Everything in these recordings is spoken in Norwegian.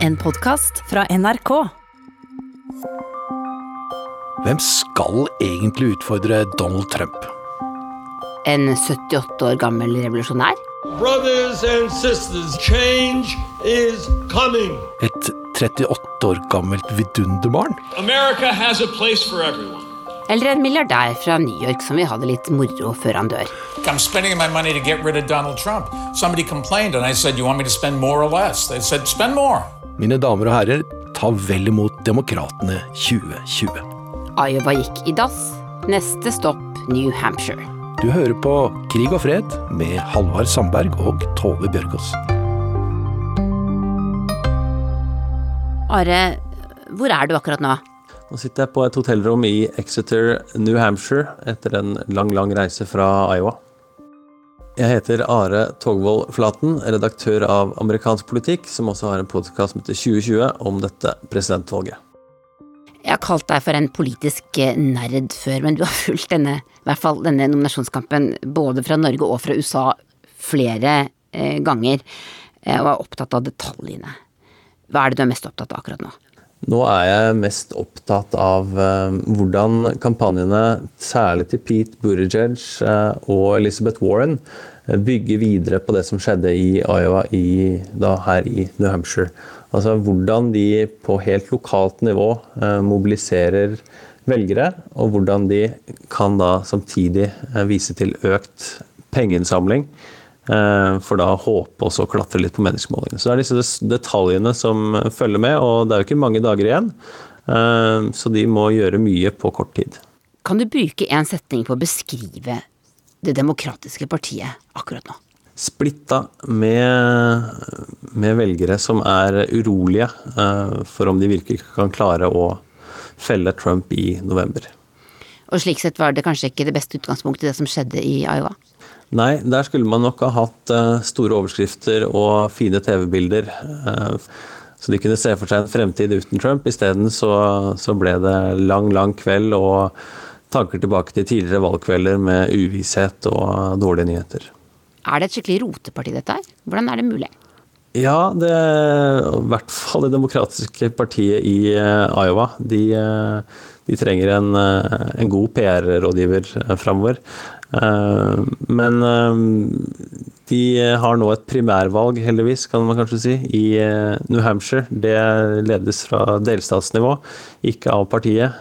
En podkast fra NRK. Hvem skal egentlig utfordre Donald Trump? En 78 år gammel revolusjonær? Brothers and sisters, change is coming. Et 38 år gammelt vidunderbarn? America has a place for everyone. Eller en milliardær fra New York som vil ha det litt moro før han dør? I'm spending my money to get rid of Donald Trump. Somebody complained, and I said, You want me to spend more or less? They said, Spend more. Mine damer og herrer, ta vel imot Demokratene 2020. Iowa gikk i dass. Neste stopp New Hampshire. Du hører på Krig og fred med Halvard Sandberg og Tove Bjørgaas. Are, hvor er du akkurat nå? Nå sitter jeg på et hotellrom i Exeter, New Hampshire, etter en lang, lang reise fra Iowa. Jeg heter Are Togvold Flaten, redaktør av Amerikansk politikk, som også har en podkast som heter 2020 om dette presidentvalget. Jeg har kalt deg for en politisk eh, nerd før, men du har fulgt denne, denne nominasjonskampen både fra Norge og fra USA flere eh, ganger, eh, og er opptatt av detaljene. Hva er det du er mest opptatt av akkurat nå? Nå er jeg mest opptatt av eh, hvordan kampanjene, særlig til Pete Buttigieg eh, og Elizabeth Warren, eh, bygger videre på det som skjedde i Iowa i, da, her i New Hampshire. Altså hvordan de på helt lokalt nivå mobiliserer velgere, og hvordan de kan da samtidig vise til økt pengeinnsamling. Eh, for da håpe også å klatre litt på meningsmålingene. Så det er disse detaljene som følger med, og det er jo ikke mange dager igjen. eh, Så de må gjøre mye på kort tid. Kan du bruke en setning på å beskrive Det demokratiske partiet akkurat nå? Splitta med, med velgere som er urolige eh, for om de virkelig kan klare å felle Trump i november. Og slik sett var det kanskje ikke det beste utgangspunktet det som skjedde i Iowa? Nei, der skulle man nok ha hatt eh, store overskrifter og fine TV-bilder. eh, så de kunne se for seg en fremtid uten Trump. Isteden så, så ble det lang, lang kveld og tanker tilbake til tidligere valgkvelder med uvisshet og dårlige nyheter. Er det et skikkelig roteparti dette her? Hvordan er det mulig? Ja, det i hvert fall det demokratiske partiet i eh, Iowa. De, de trenger en, en god PR-rådgiver framover. Men de har nå et primærvalg, heldigvis, kan man kanskje si, i New Hampshire. Det ledes fra delstatsnivå, ikke av partiet.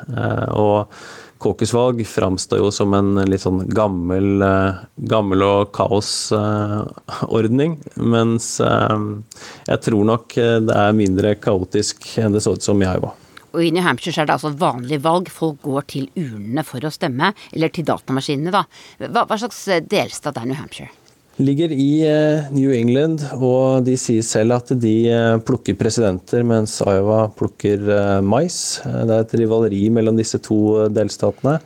Og caucusvalg framstår jo som en litt sånn gammel, gammel og kaosordning. Mens jeg tror nok det er mindre kaotisk enn det så ut som i Iowa. Og i New Hampshire er det altså vanlig valg. Folk går til urnene for å stemme. Eller til datamaskinene, da. Hva, hva slags delstat er New Hampshire? Ligger i New England, og de sier selv at de plukker presidenter, mens Iowa plukker mais. Det er et rivaleri mellom disse to delstatene.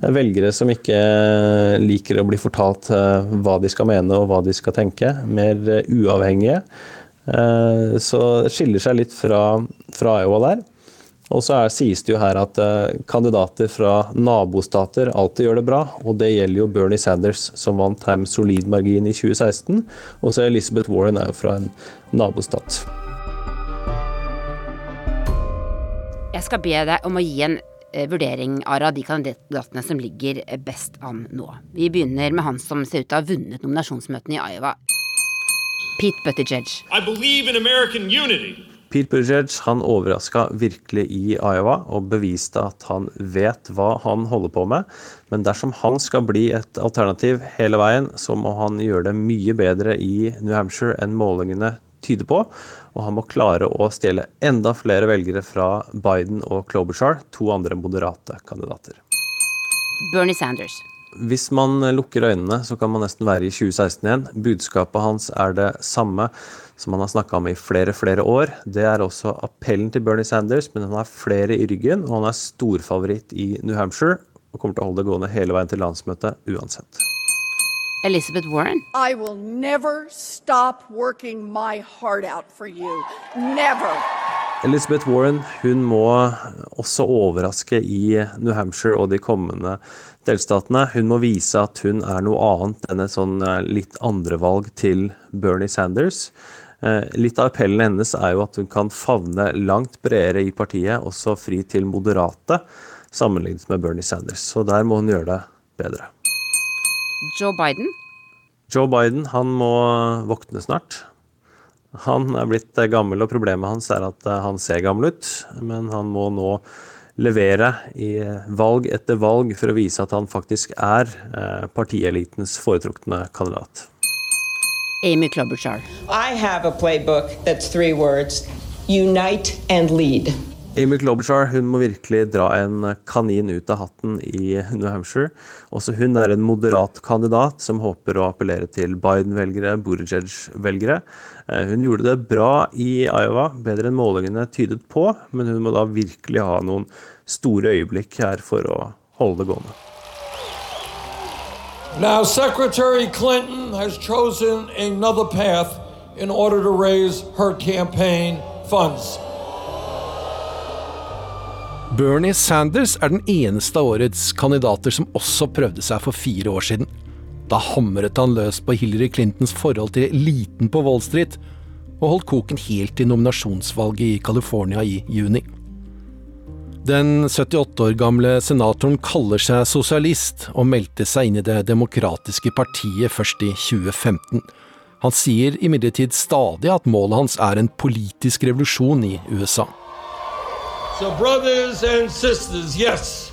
Velgere som ikke liker å bli fortalt hva de skal mene og hva de skal tenke. Mer uavhengige. Så det skiller seg litt fra, fra Iowa der. Og så er, sies det jo her at uh, kandidater fra nabostater alltid gjør det bra, og det gjelder jo Bernie Sanders, som vant her med solid margin i 2016. Og så Elizabeth Warren er jo fra en nabostat. Jeg skal be deg om å gi en eh, vurdering av de kandidatene som ligger best an nå. Vi begynner med han som ser ut til å ha vunnet nominasjonsmøtene i Iowa. Pete Buttigieg. I believe in American unity. Pete Buttigieg han overraska virkelig i Iowa og beviste at han vet hva han holder på med. Men dersom han skal bli et alternativ hele veien, så må han gjøre det mye bedre i New Hampshire enn målingene tyder på. Og han må klare å stjele enda flere velgere fra Biden og Klobuchar, to andre moderate kandidater. Bernie Sanders. Hvis man lukker øynene, så kan man nesten være i 2016 igjen. Budskapet hans er det samme som han har snakka om i flere flere år. Det er også appellen til Bernie Sanders, men han har flere i ryggen, og han er storfavoritt i New Hampshire og kommer til å holde det gående hele veien til landsmøtet uansett. Elizabeth Warren. I will never stop working my heart out for you. Never. Elizabeth Warren hun må også overraske i New Hampshire og de kommende delstatene. Hun må vise at hun er noe annet enn et sånn litt andrevalg til Bernie Sanders. Eh, litt av appellen hennes er jo at hun kan favne langt bredere i partiet, også fri til moderate, sammenlignet med Bernie Sanders. Så der må hun gjøre det bedre. Joe Biden? Joe Biden han må våkne snart. Han er blitt gammel, og problemet hans er at han ser gammel ut. Men han må nå levere i valg etter valg for å vise at han faktisk er partielitens foretrukne kandidat. Amy Klobuchar. I have a playbook that's three words unite and lead. Amy Klobuchar hun må virkelig dra en kanin ut av hatten i New Hampshire. Også hun er en moderat kandidat som håper å appellere til Biden-velgere, Buttigieg-velgere. Hun gjorde det bra i Iowa, bedre enn målingene tydet på, men hun må da virkelig ha noen store øyeblikk her for å holde det gående. Now, Secretary Clinton has chosen another path in order to raise her campaign funds. Bernie Sanders er den eneste av årets kandidater som også prøvde seg for fire år siden. Da hamret han løs på Hillary Clintons forhold til eliten på Wall Street, og holdt koken helt til nominasjonsvalget i California i juni. Den 78 år gamle senatoren kaller seg sosialist, og meldte seg inn i Det demokratiske partiet først i 2015. Han sier imidlertid stadig at målet hans er en politisk revolusjon i USA. So, brothers and sisters, yes,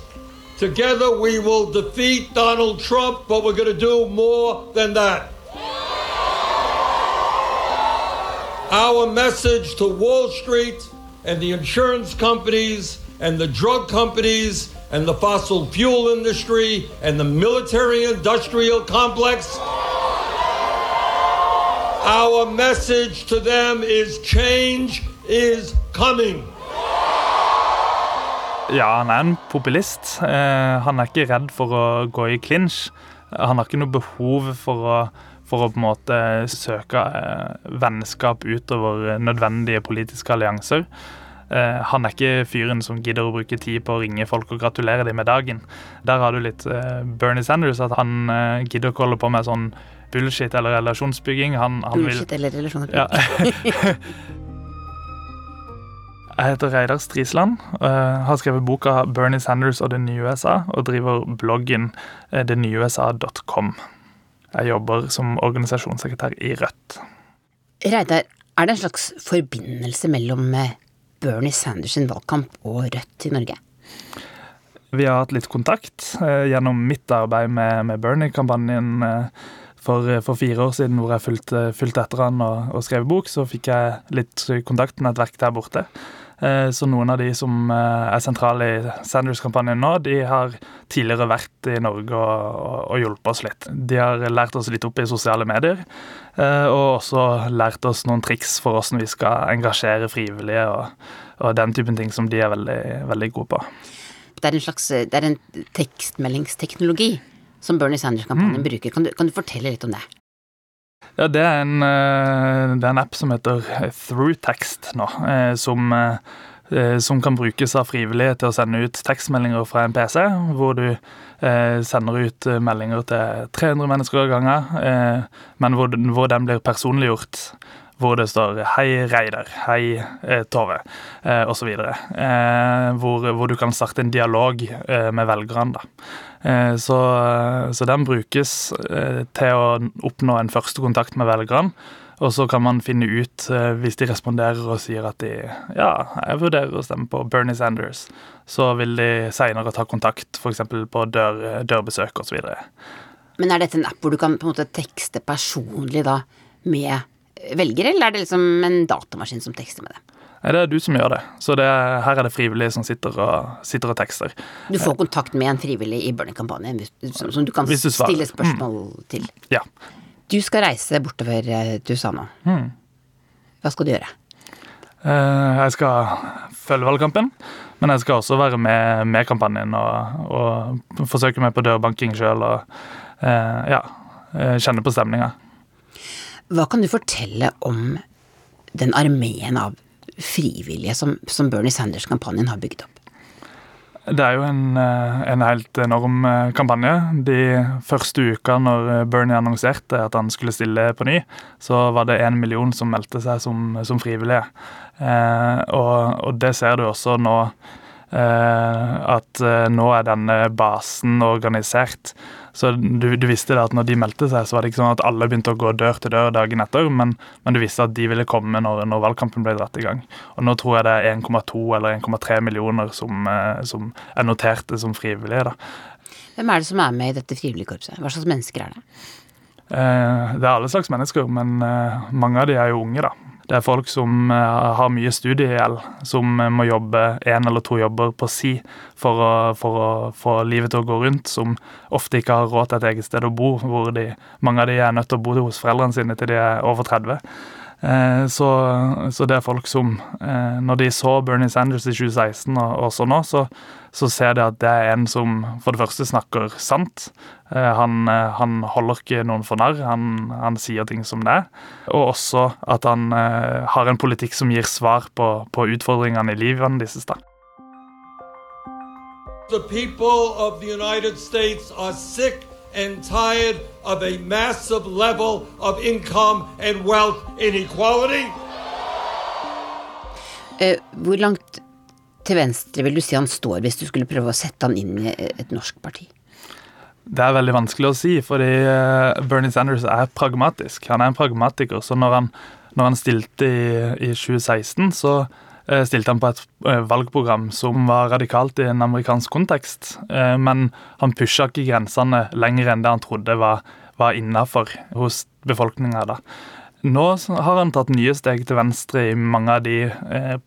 together we will defeat Donald Trump, but we're going to do more than that. Our message to Wall Street and the insurance companies and the drug companies and the fossil fuel industry and the military industrial complex. Our message to them is change is coming. Ja, han er en populist. Eh, han er ikke redd for å gå i clinch. Han har ikke noe behov for å, for å på en måte søke eh, vennskap utover nødvendige politiske allianser. Eh, han er ikke fyren som gidder å bruke tid på å ringe folk og gratulere dem med dagen. Der har du litt Bernie Sanders, at han gidder ikke holde på med sånn bullshit eller relasjonsbygging. Han, han bullshit vil, eller relasjonsbygging. Ja. Jeg heter Reidar Strisland, uh, har skrevet boka 'Bernie Sanders og det nye USA' og driver bloggen uh, Jeg jobber som organisasjonssekretær i Rødt. Reidar, er det en slags forbindelse mellom eh, Bernie Sanders sin valgkamp og Rødt i Norge? Vi har hatt litt kontakt gjennom mitt arbeid med, med Bernie-kampanjen. For, for, fire år siden hvor jeg fulgte, fulgte etter han og, og skrev bok, så fikk jeg litt kontaktnettverk der borte. Eh, så noen av de som eh, er sentrale i Sanders-kampanjen nå, de har tidligere vært i Norge og, og, og, hjulpet oss litt. De har lært oss litt opp i sosiale medier, eh, og også lært oss noen triks for hvordan vi skal engasjere frivillige og, og den typen ting som de er veldig, veldig gode på. Det er en slags det er en tekstmeldingsteknologi som Bernie Sanders-kampanjen mm. bruker. Kan du, kan du fortelle litt om det? Ja, det er, en, eh, det er en app som heter ThroughText nå, eh, som, eh, som kan brukes av frivillige til å sende ut tekstmeldinger fra en PC, hvor du sender ut meldinger til 300 mennesker av gangen, men hvor, hvor den blir personliggjort hvor det står 'Hei, Reidar', 'Hei, Tove', eh, osv. Eh, hvor, hvor du kan starte en dialog eh, med velgerne. da. Eh, så, så, den brukes eh, til å oppnå en første kontakt med velgerne. Og så kan man finne ut, eh, hvis de responderer og sier at de ja, jeg vurderer å stemme på Bernie Sanders, så vil de seinere ta kontakt, f.eks. på dør, dørbesøk osv. Men er dette en app hvor du kan på en måte tekste personlig da med velgere, eller er det liksom en datamaskin som tekster med det? Nei, Det er du som gjør det. Så det er, her er det frivillige som sitter og, sitter og tekster. Du får kontakt med en frivillig i Burning-kampanjen som, som, du kan du stille spørsmål mm. til? Ja. Du skal reise bortover du sa nå. Mm. Hva skal du gjøre? Uh, jeg skal følge valgkampen, men jeg skal også være med, med kampanjen og, og, forsøke meg på dørbanking sjøl og uh, ja, kjenne på stemninga. Hva kan du fortelle om den armeen av frivillige som, som Bernie Sanders-kampanjen har bygd opp? Det er jo en, eh, en, helt enorm eh, kampanje. De første uka når Bernie annonserte at han skulle stille på ny, så var det én million som meldte seg som, som frivillige. Eh, og, og, det ser du også nå. Eh, at eh, nå er denne basen organisert. Så du, du, visste det at når de meldte seg, så var det ikke sånn at alle begynte å gå dør til dør dagen etter, men, men du visste at de ville komme når, når, valgkampen ble dratt i gang. Og nå tror jeg det er 1,2 eller 1,3 millioner som, eh, som, er noterte som frivillige. da. Hvem er det som er med i dette frivilligkorpset? Hva slags mennesker er det? Eh, det er alle slags mennesker, men eh, mange av de er jo unge, da. Det er folk som uh, har mye studiegjeld, som uh, må jobbe én eller to jobber på si for å, for å, få livet til å gå rundt, som ofte ikke har råd til et eget sted å bo, hvor de, mange av de er nødt til å bo hos foreldrene sine til de er over 30. Eh, så, så, det er folk som eh, Når de så Bernie Sanders i 2016 og også nå, så, så ser de at det er en som for det første snakker sant. Eh, han, han holder ikke noen for narr, han, han, sier ting som det er. Og også at han har en politikk som gir svar på, på utfordringene i livet deres. da. The people of the United States are sick and tired of a massive level of income and wealth inequality. Uh, hvor langt til venstre vil du si han står, hvis du skulle prøve å sette han inn i et norsk parti? Det er veldig vanskelig å si, fordi eh, Bernie Sanders er pragmatisk. Han er en pragmatiker. Så når han, når han stilte i, i 2016, så Eh, stilte han på et eh, valgprogram som var radikalt i en amerikansk kontekst. Men han pusha ikke grensene lenger enn det han trodde var, var innafor hos befolkninga. Nå har han tatt nye steg til venstre i mange av de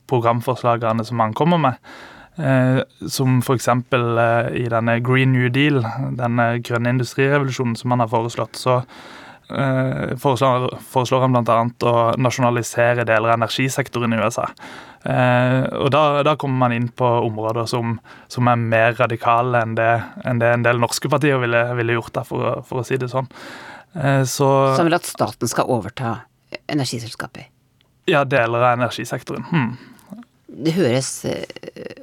programforslagene som han kommer med. som f.eks. i denne Green New Deal, denne grønne industrirevolusjonen som han har foreslått. så foreslår, foreslår han bl.a. å nasjonalisere deler av energisektoren i USA. Eh, og da, da, kommer man inn på områder som, som er mer radikale enn det, enn det, en del norske partier ville, ville gjort, da, for, for, å si det sånn. Eh, så, som vil at staten skal overta energiselskaper? Ja, deler av energisektoren. Hmm. Det høres uh,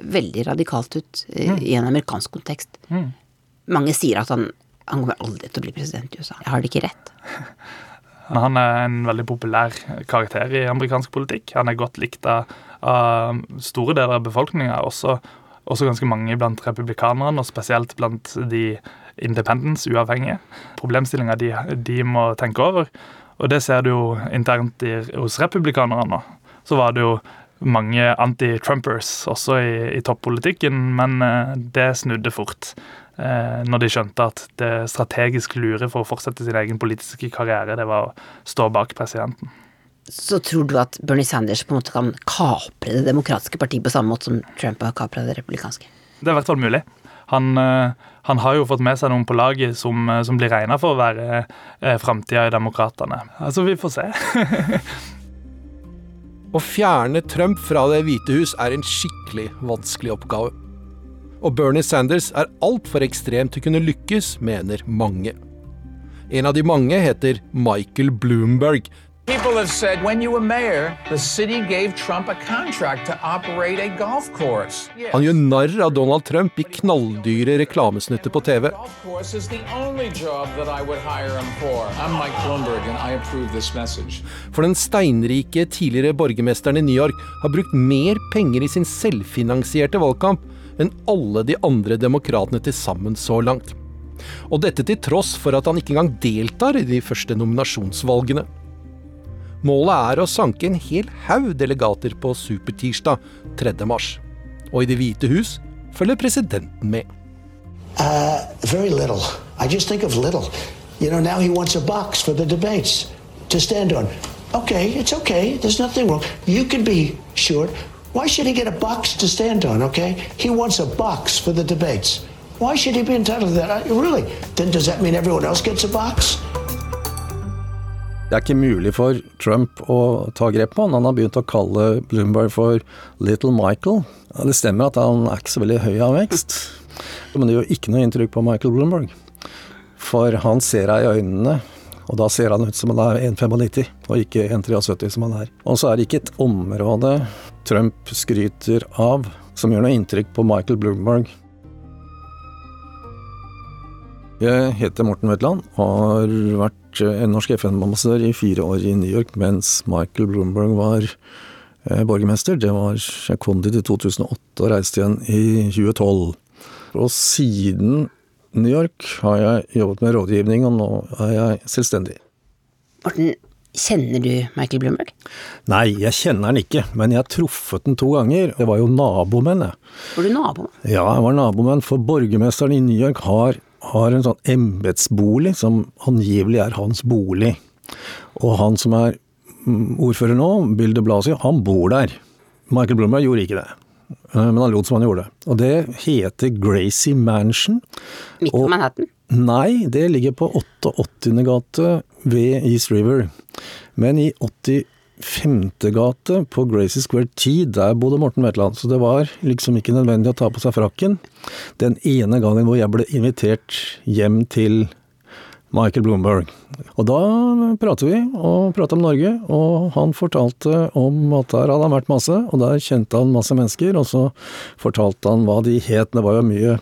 veldig radikalt ut uh, mm. i en amerikansk kontekst. Hmm. Mange sier at han, han kommer aldri til å bli president i USA. Jeg har det ikke rett? Han er en veldig populær karakter i amerikansk politikk. Han er godt likt av av store deler av befolkninga, også, også, ganske mange blant republikanerne, og spesielt blant de independence, uavhengige. Problemstillinga de, de, må tenke over. Og det ser du jo internt i, hos republikanerne nå. Så var det jo mange anti-Trumpers også i, i toppolitikken, men eh, det snudde fort. Eh, når de skjønte at det strategisk lure for å fortsette sin egen politiske karriere, det var å stå bak presidenten så tror du at Bernie Sanders på en måte kan kapre det demokratiske partiet på samme måte som Trump har kapra det republikanske? Det er i hvert fall mulig. Han, eh, han, har jo fått med seg noen på laget som, eh, som blir regna for å være eh, framtida i Demokratene. Altså, vi får se. å fjerne Trump fra Det hvite hus er en skikkelig vanskelig oppgave. Og Bernie Sanders er altfor ekstrem til å kunne lykkes, mener mange. En av de mange heter Michael Bloomberg, People have said when you were mayor, the city gave Trump a contract to operate a golf course. Yes. Han gjør narr av Donald Trump i knalldyre reklamesnutter på TV. For den steinrike tidligere borgermesteren i New York har brukt mer penger i sin selvfinansierte valgkamp enn alle de andre demokratene til sammen så langt. Og dette til tross for at han ikke engang deltar i de første nominasjonsvalgene. Målet er å sanke en hel haug delegater på supertirsdag 3. mars. Og i Det hvite hus følger presidenten med. Uh, very little. I just think of little. You know, now he wants a box for the debates to stand on. Okay, it's okay. There's nothing wrong. You can be short. Why should he get a box to stand on, okay? He wants a box for the debates. Why should he be entitled to that? Really? Then does that mean everyone else gets a box? Det er ikke mulig for Trump å ta grep på han. Han har begynt å kalle Bloomberg for Little Michael. Det stemmer at han er ikke så veldig høy av vekst, men det gjør ikke noe inntrykk på Michael Bloomberg. For han ser deg i øynene, og da ser han ut som han er 1,95, og ikke 1,73 som han er. Og så er det ikke et område Trump skryter av som gjør noe inntrykk på Michael Bloomberg. Jeg heter Morten Wetland har vært eh, en norsk FN-ambassadør i fire år i New York mens Michael Bloomberg var eh, borgermester. Det var, dit i 2008 og reiste igjen i 2012. Og siden New York har jeg jobbet med rådgivning, og nå er jeg selvstendig. Morten, kjenner du Michael Bloomberg? Nei, jeg kjenner han ikke, men jeg har truffet den to ganger. Det var jo nabomenn, jeg. Var du nabomenn? Ja, jeg var nabomenn, for borgermesteren i New York har, har en sånn embetsbolig som angivelig er hans bolig. Og han som er mm, ordfører nå, Bill de Blasio, han bor der. Michael Bloomberg gjorde ikke det. Eh, Men han lot som han gjorde det. Og det heter Gracie Mansion. Midt på Manhattan? Nei, det ligger på 88. gate ved East River. Men i 85. gate på Gracie Square T, der bodde Morten Wetland. Så det var liksom ikke nødvendig å ta på seg frakken. Den ene gangen hvor jeg ble invitert hjem til Michael Bloomberg. Og da pratet vi, og pratet om Norge, og han fortalte om at der hadde han vært masse, og der kjente han masse mennesker, og så fortalte han hva de het. Det var jo mye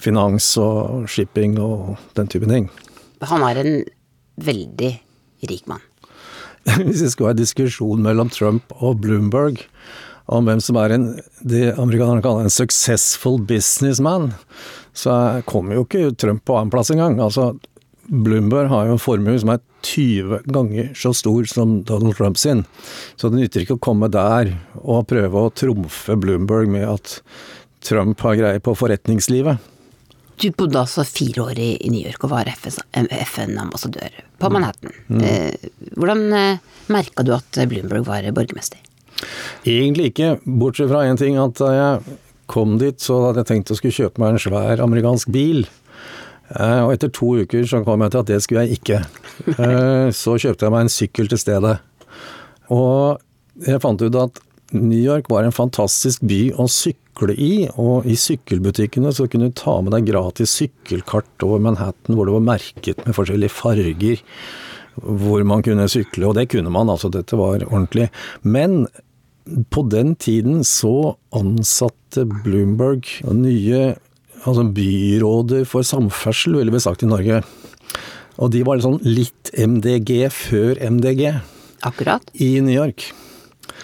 finans og shipping og den type ting. Han er en veldig rik mann. Hvis det skulle være diskusjon mellom Trump og Bloomberg om hvem som er en, det amerikanerne kaller en successful businessman, så kommer jo ikke Trump på annenplass engang. Altså, Bloomberg har jo en formue som er 20 ganger så stor som Donald Trump sin. Så det nytter ikke å komme der og prøve å trumfe Bloomberg med at Trump har greie på forretningslivet. Du bodde altså fire år i New York og var FN-ambassadør på Manhattan. Mm. Eh, Hvordan merka du at Bloomberg var borgermester? Egentlig ikke, bortsett fra én ting, at da jeg kom dit, så hadde jeg tenkt å skulle kjøpe meg en svær amerikansk bil. Eh, Og etter to uker så kom jeg til at det skulle jeg ikke. Eh, Så kjøpte jeg meg en sykkel til stedet. Og jeg fant ut at New York var en fantastisk by å sykle i, og i sykkelbutikkene så kunne du ta med deg gratis sykkelkart over Manhattan hvor det var merket med forskjellige farger hvor man kunne sykle, og det kunne man, altså dette var ordentlig. Men på den tiden så ansatte Bloomberg nye altså byråder for samferdsel, ville vi sagt i Norge. Og de var litt sånn litt MDG før MDG. Akkurat. I New York.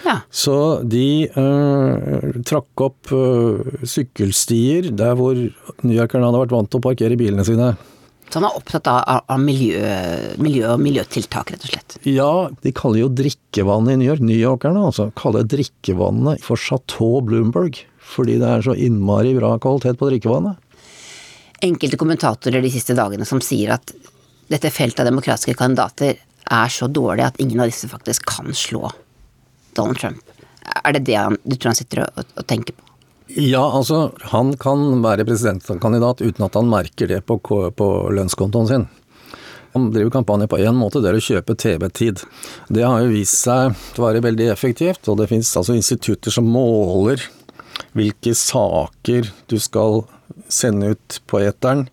Ja. Så de øh, trakk opp øh, sykkelstier der hvor newyorkerne hadde vært vant til å parkere bilene sine. Så han er opptatt av, av- miljø, miljø og miljøtiltak, rett og slett. Ja, de kaller jo drikkevannet i New York, newyorkerne altså, kaller drikkevannet for Chateau Bloomberg. Fordi det er så innmari bra kvalitet på drikkevannet. Enkelte kommentatorer de siste dagene som sier at dette feltet av demokratiske kandidater er så dårlig at ingen av disse faktisk kan slå Donald Trump. Er det det han, du tror han sitter og, og tenker på? Ja, altså, han kan være presidentkandidat uten at han merker det på, på lønnskontoen sin. Han driver kampanje på én måte, det er å kjøpe TV-tid. Det har jo vist seg å være veldig effektivt, og det finnes altså institutter som måler hvilke saker du skal sende ut på eteren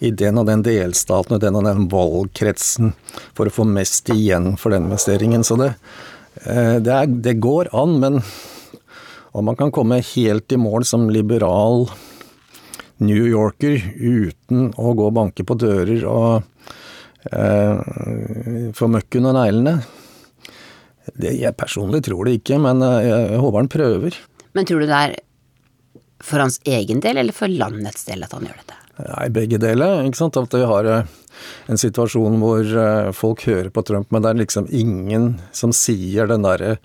i den og den delstaten og den og den valgkretsen for å få mest igjen for den investeringen. Så det, det, er, det går an, men om man kan komme helt i mål som liberal New Yorker uten å gå og banke på dører og eh, få møkk under neglene det, Jeg personlig tror det ikke, men eh, jeg håper han prøver. Men tror du det er for hans egen del eller for landets del at han gjør dette? Nei, begge deler. ikke sant? At vi har eh, en situasjon hvor eh, folk hører på Trump, men det er liksom ingen som sier den derre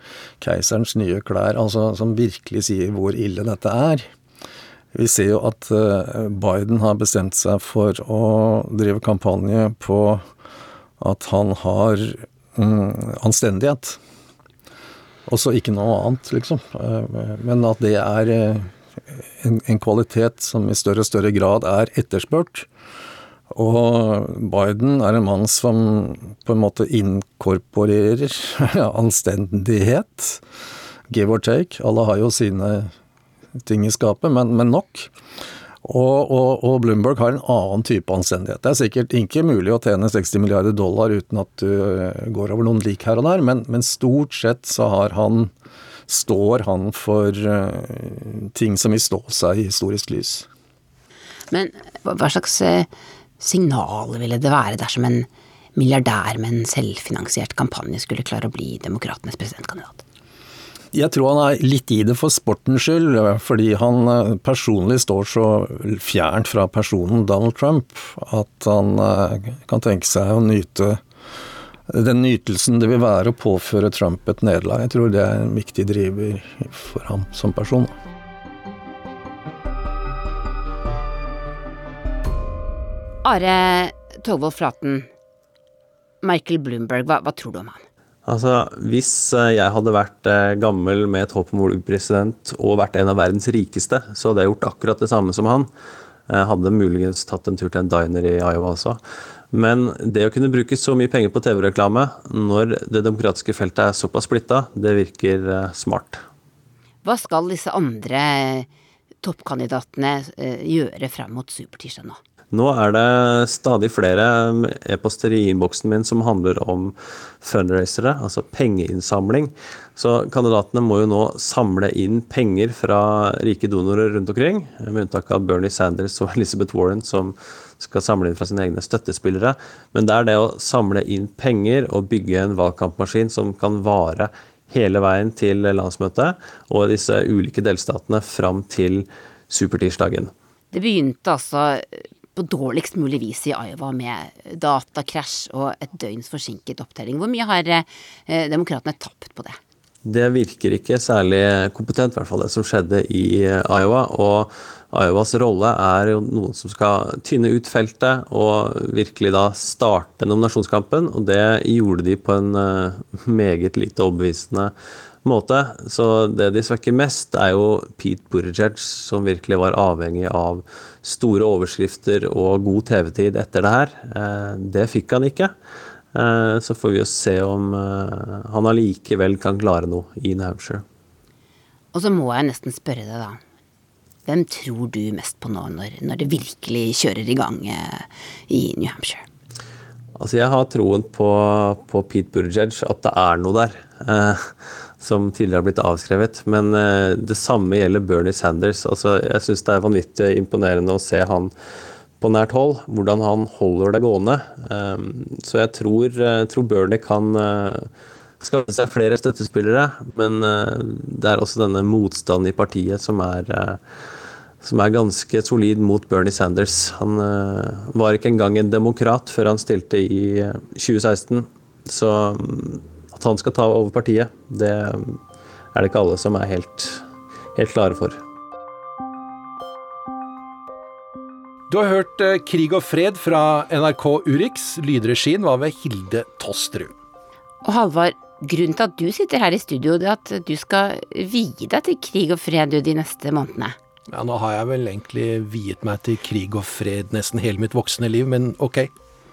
keiserens nye klær, altså som virkelig sier hvor ille dette er. Vi ser jo at eh, Biden har bestemt seg for å drive kampanje på at han har mm, anstendighet. Og så ikke noe annet, liksom. Men at det er en, en kvalitet som i større og større grad er etterspurt. Og Biden er en mann som på en måte inkorporerer anstendighet. Give or take. Alle har jo sine ting i skapet, men, men nok. Og, og, og Bloomberg har en annen type anstendighet. Det er sikkert ikke mulig å tjene 60 milliarder dollar uten at du eh, går over noen lik her og der, men, men stort sett så har han står han for eh, ting som vil stå seg i historisk lys. Men hva slags eh, signal ville det være dersom en milliardær med en selvfinansiert kampanje skulle klare å bli demokratenes presidentkandidat? Jeg tror han er litt i det for sportens skyld, fordi han eh, personlig står så fjernt fra personen Donald Trump at han kan tenke seg å nyte den nytelsen det vil være å påføre Trump et nederlag. Jeg tror det er en viktig driver for ham som person. Are Togvold Flaten, Michael Bloomberg, hva, hva, tror du om han? Altså, Hvis eh, jeg hadde vært eh, gammel med et håp om å bli president og vært en av verdens rikeste, så hadde jeg gjort akkurat det samme som han. Jeg hadde muligens tatt en tur til en diner i Iowa også. Men det å kunne bruke så mye penger på TV-reklame når det demokratiske feltet er såpass splitta, det virker eh, smart. Hva skal disse andre toppkandidatene gjøre frem mot supertirsdag nå? Nå er det stadig flere e-poster i innboksen min som handler om fundraisere, altså pengeinnsamling. Så kandidatene må jo nå samle inn penger fra rike donorer rundt omkring, med unntak av Bernie Sanders og Elizabeth Warren, som skal samle inn fra sine egne støttespillere. Men det er det å samle inn penger og bygge en valgkampmaskin som kan vare hele veien til landsmøtet og disse ulike delstatene fram til supertirsdagen. Det begynte altså på dårligst mulig vis i Iowa med datakrasj og et døgns forsinket opptelling. Hvor mye har eh, demokratene tapt på det? Det virker ikke særlig kompetent, i hvert fall det som skjedde i Iowa. Og Iowas rolle er jo noen som skal tynne ut feltet og virkelig da starte nominasjonskampen. Og det gjorde de på en eh, meget lite overbevisende måte. Så det de svekker mest, er jo Pete Buttigieg, som virkelig var avhengig av store overskrifter og god TV-tid etter det her. Eh, det fikk han ikke. Eh, så får vi jo se om eh, han allikevel kan klare noe i New Hampshire. Og så må jeg nesten spørre deg, da. Hvem tror du mest på nå, når, når det virkelig kjører i gang i New Hampshire? Altså, jeg har troen på, på Pete Buttigieg, at det er noe der. Eh, som tidligere har blitt avskrevet. Men eh, det samme gjelder Bernie Sanders. Altså, jeg syns det er vanvittig imponerende å se han på nært hold, hvordan han holder det gående. Eh, så jeg tror, eh, tror Bernie kan uh, skaffe seg flere støttespillere, men uh, det er også denne motstanden i partiet som er som er ganske solid mot Bernie Sanders. Han var ikke engang en demokrat før han stilte i 2016. Så um, at han skal ta over partiet, det er det ikke alle som er helt, helt klare for. Du har hørt eh, Krig og fred fra NRK Urix. Lydregien var ved Hilde Tosterud. Og Halvard, grunnen til at du sitter her i studio, det er at du skal vie deg til krig og fred de neste månedene. Ja, nå har jeg vel egentlig viet meg til krig og fred nesten hele mitt voksne liv, men ok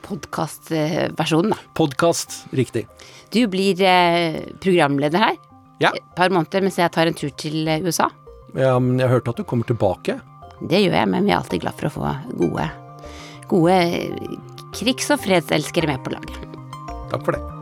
podkastversjonen, da. Podkast, riktig. Du blir eh, programleder her ja. et par måneder mens jeg tar en tur til eh, USA. Ja, men jeg hørte at du kommer tilbake. Det gjør jeg, men vi er alltid glad for å få gode, gode krigs- og fredselskere med på laget. Takk for det.